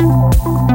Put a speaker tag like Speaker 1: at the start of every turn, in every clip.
Speaker 1: Música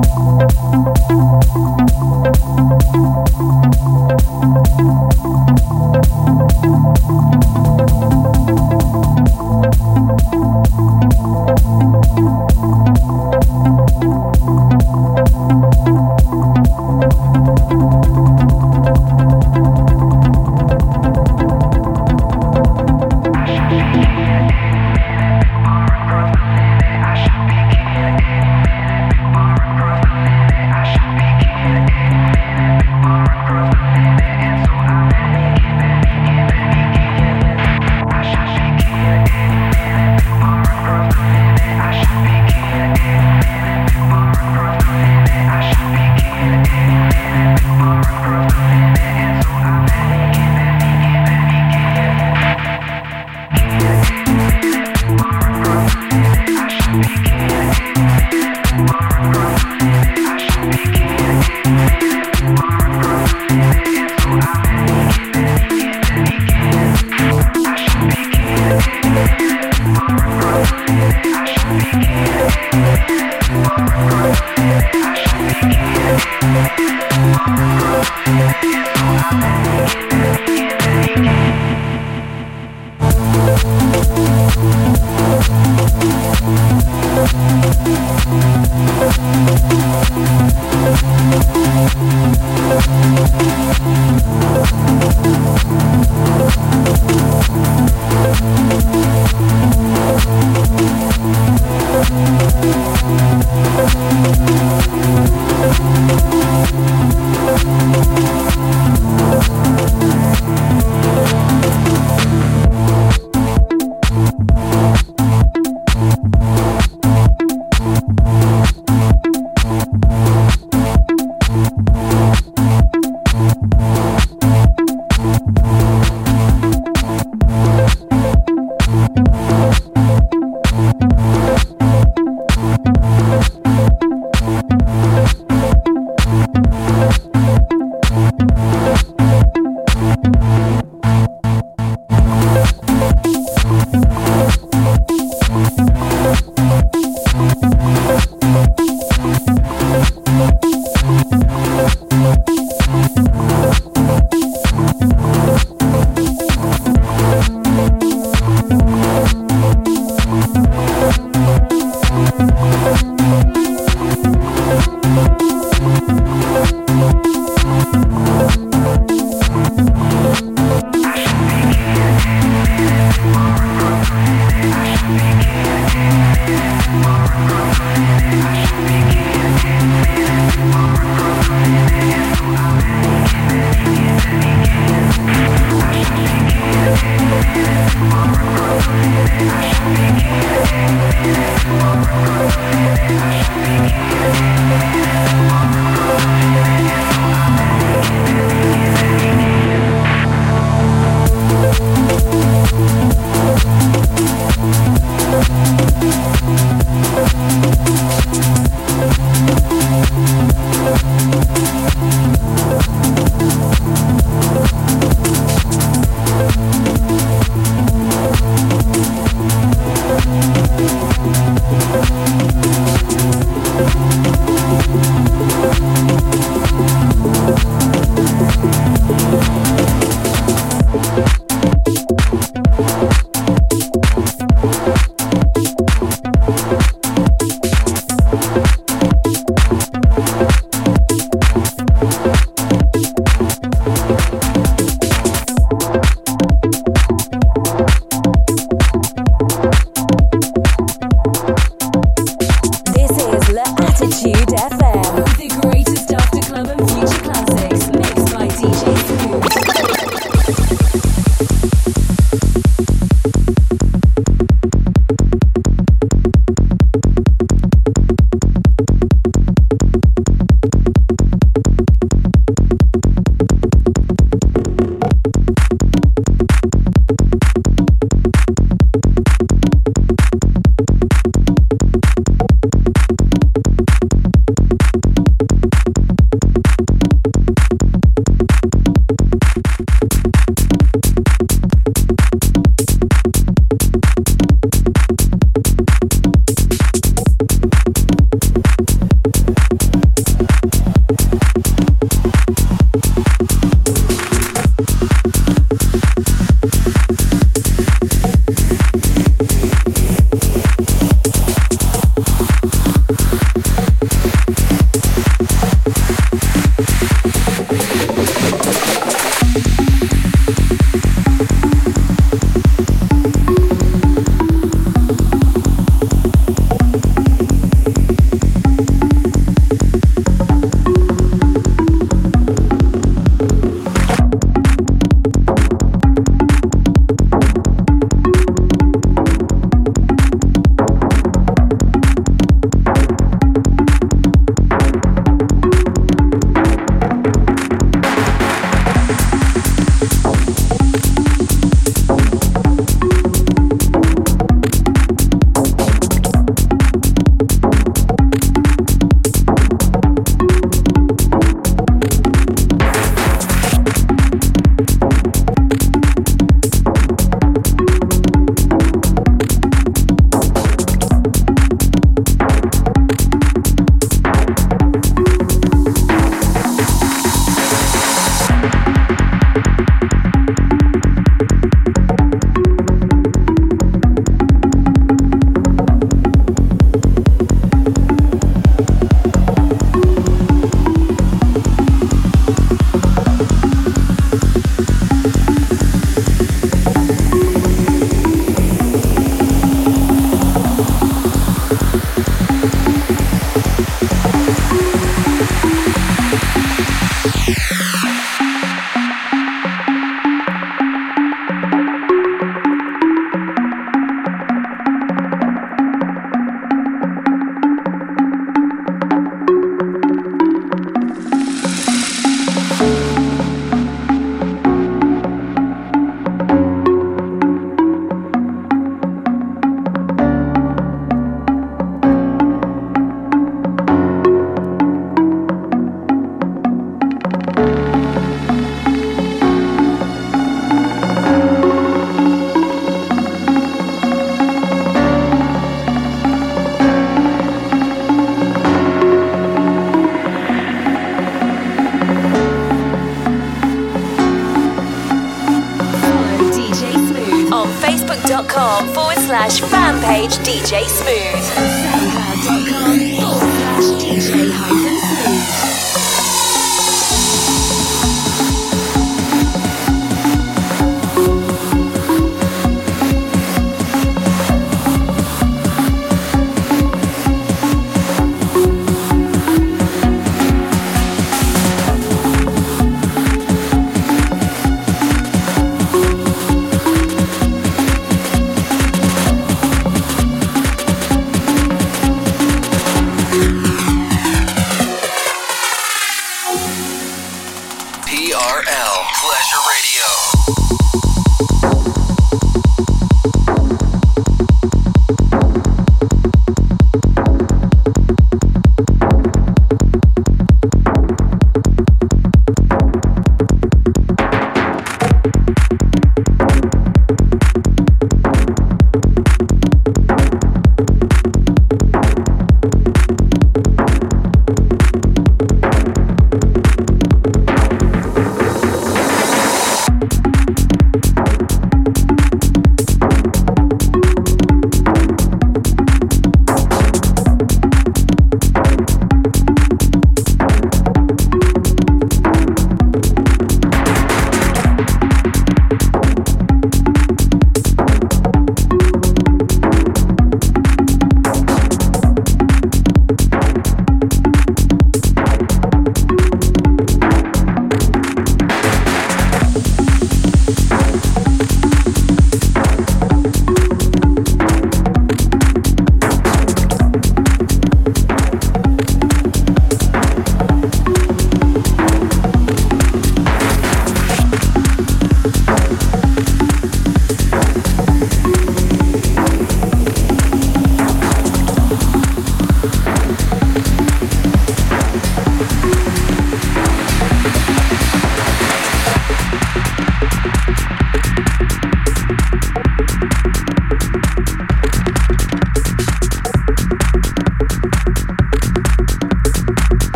Speaker 1: facebook.com forward slash fan page DJ Smooth.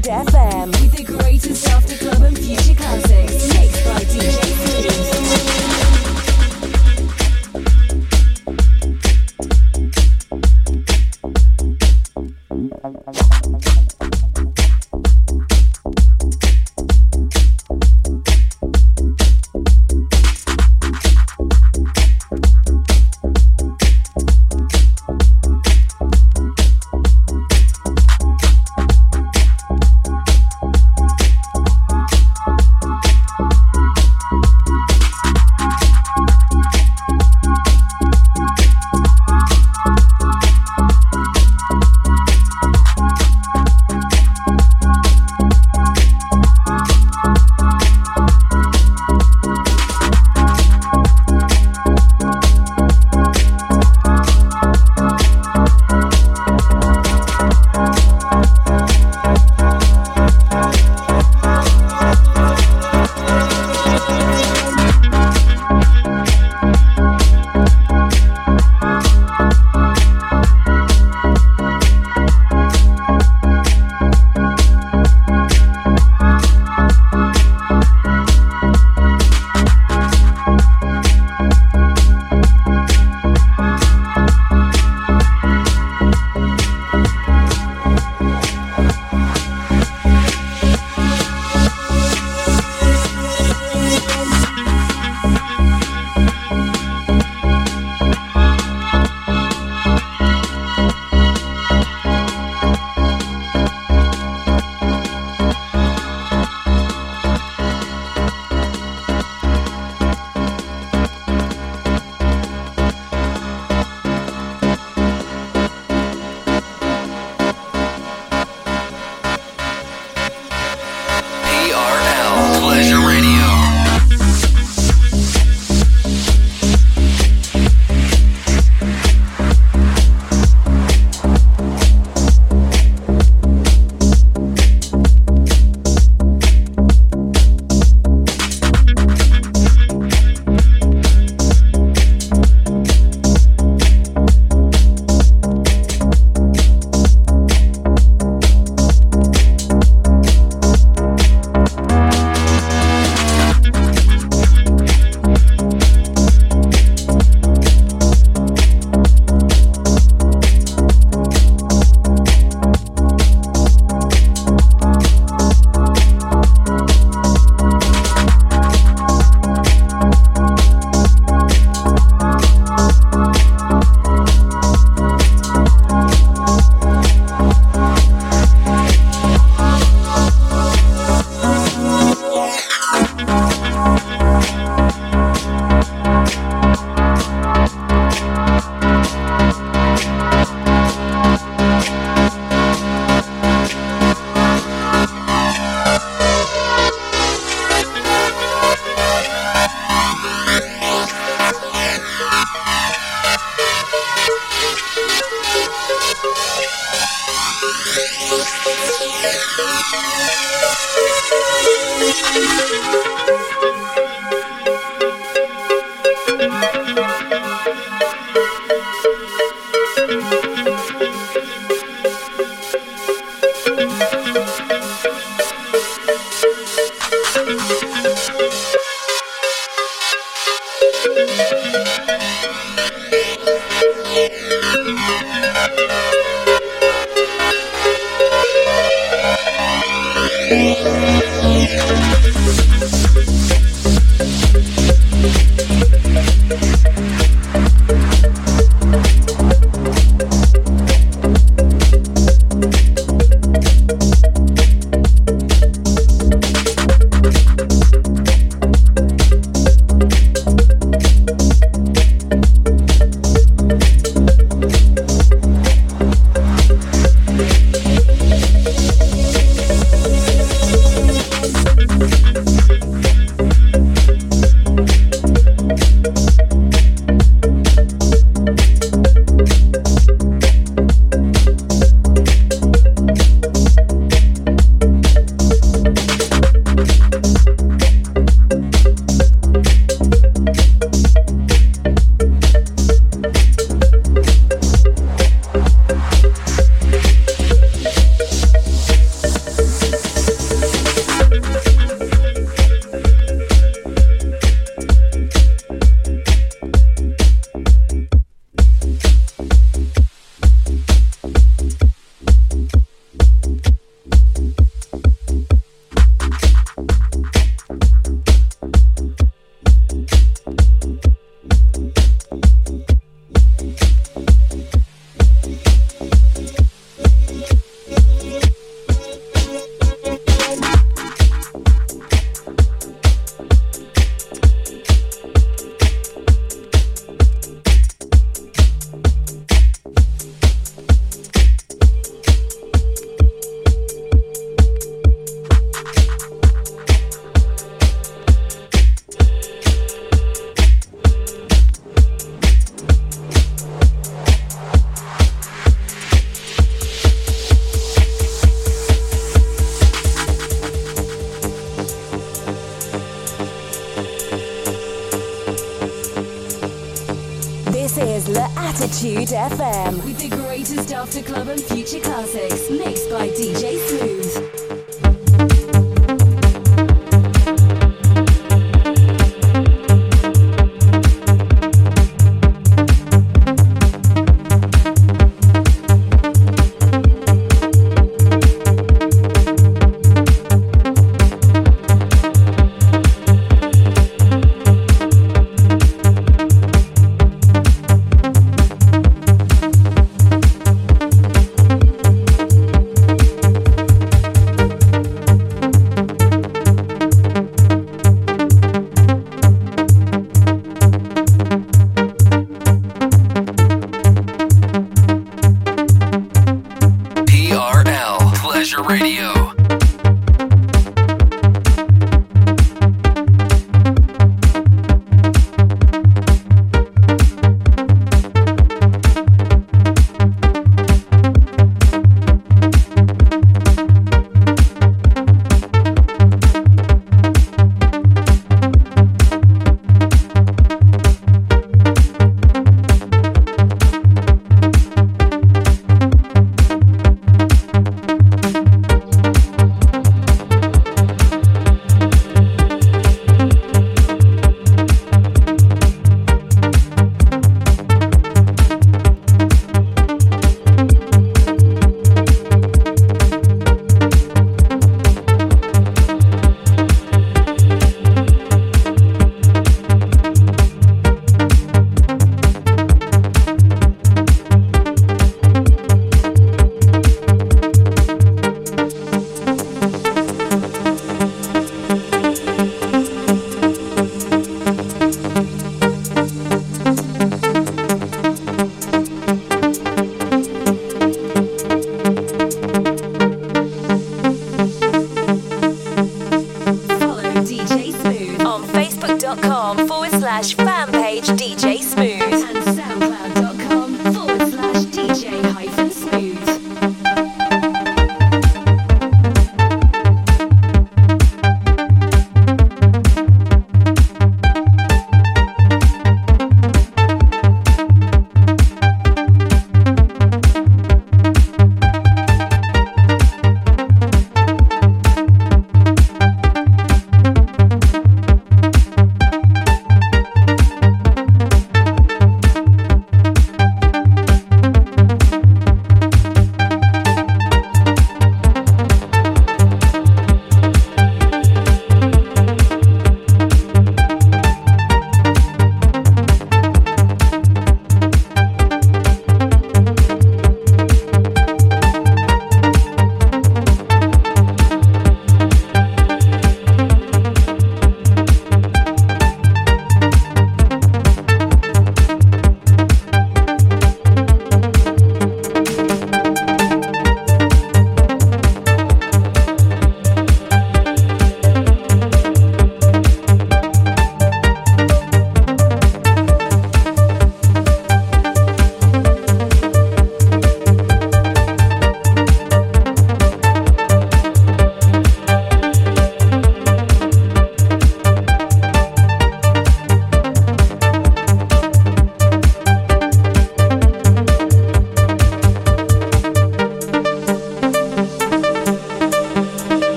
Speaker 1: Thank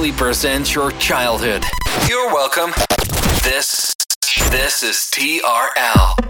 Speaker 2: totally presents your childhood. You're welcome. This this is TRL.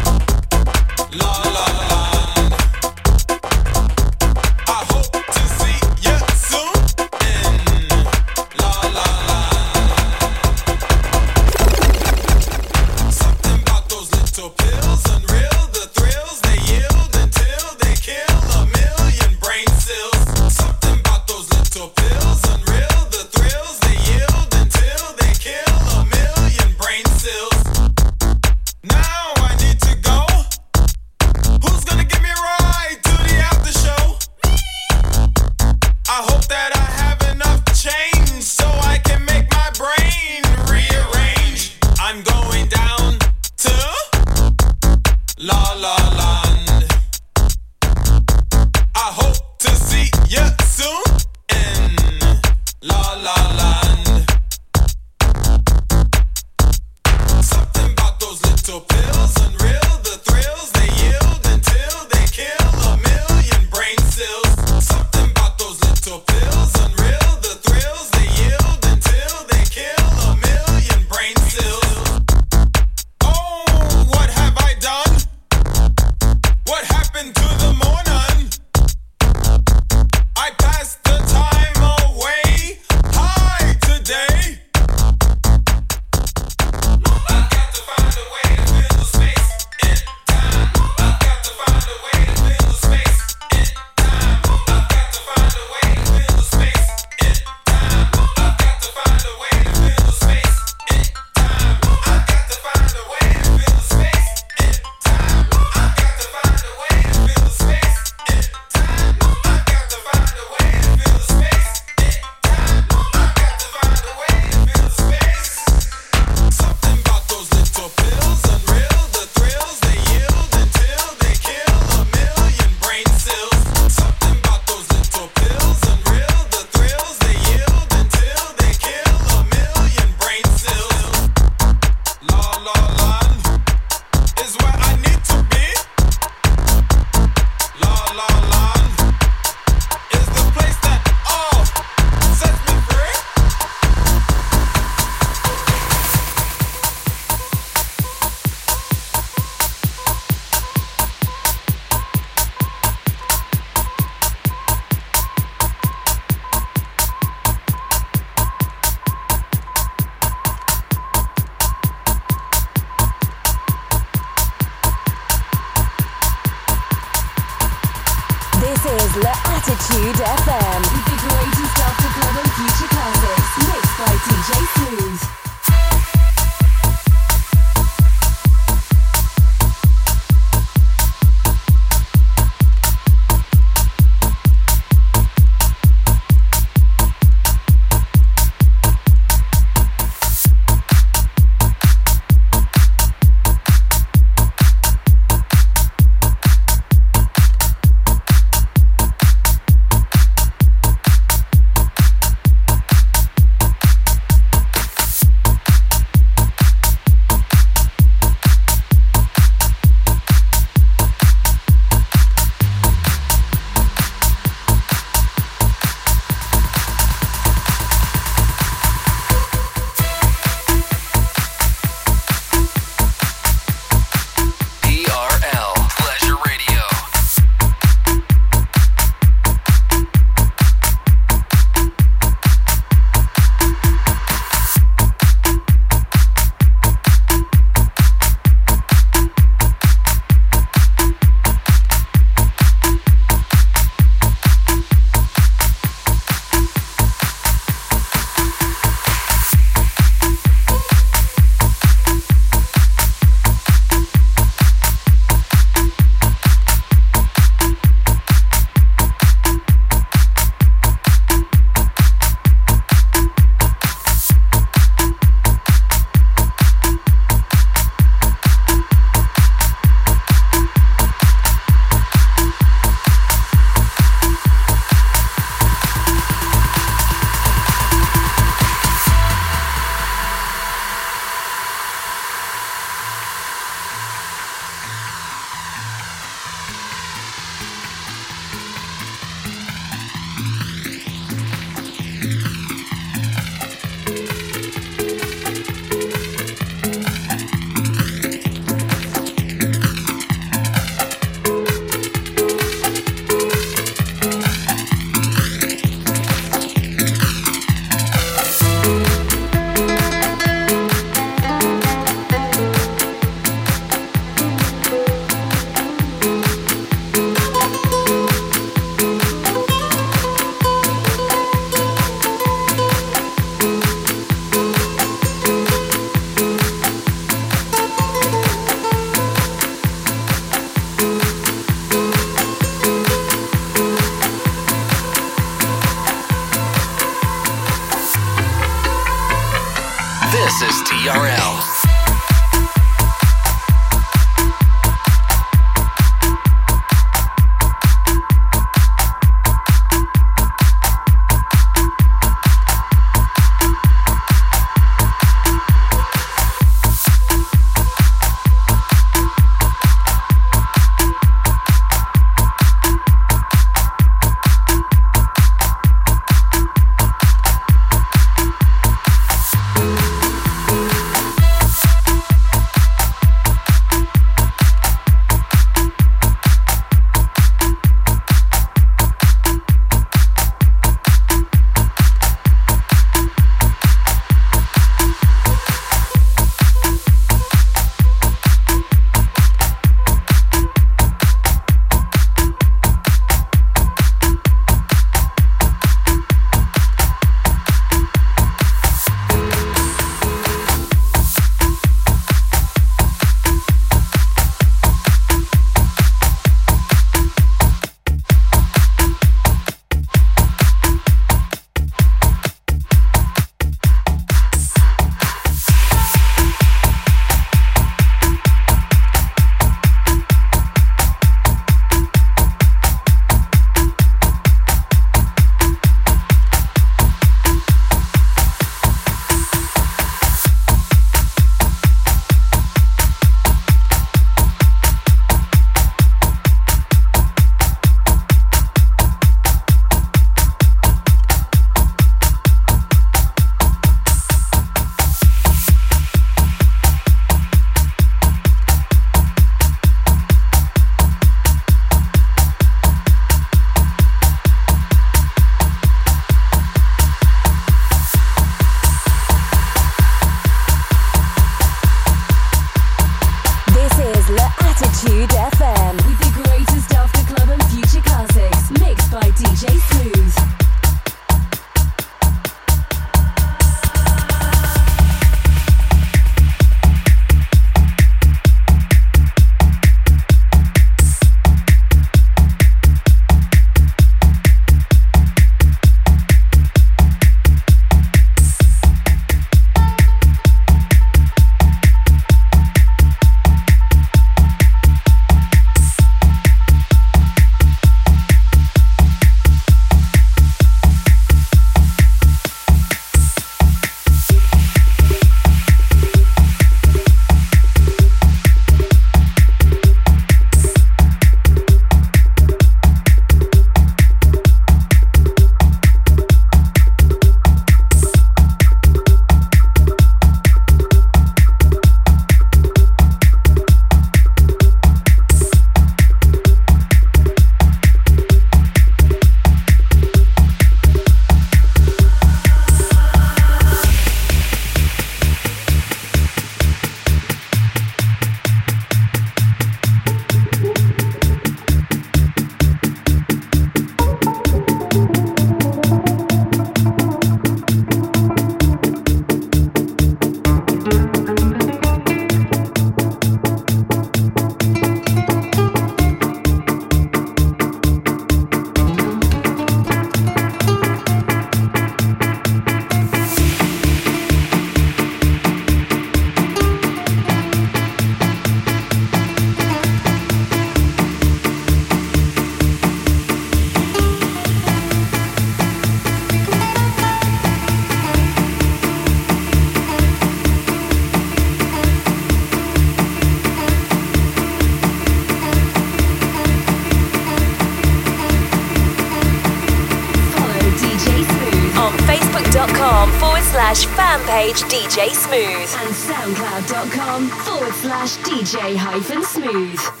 Speaker 3: soundcloud.com forward slash DJ hyphen smooth.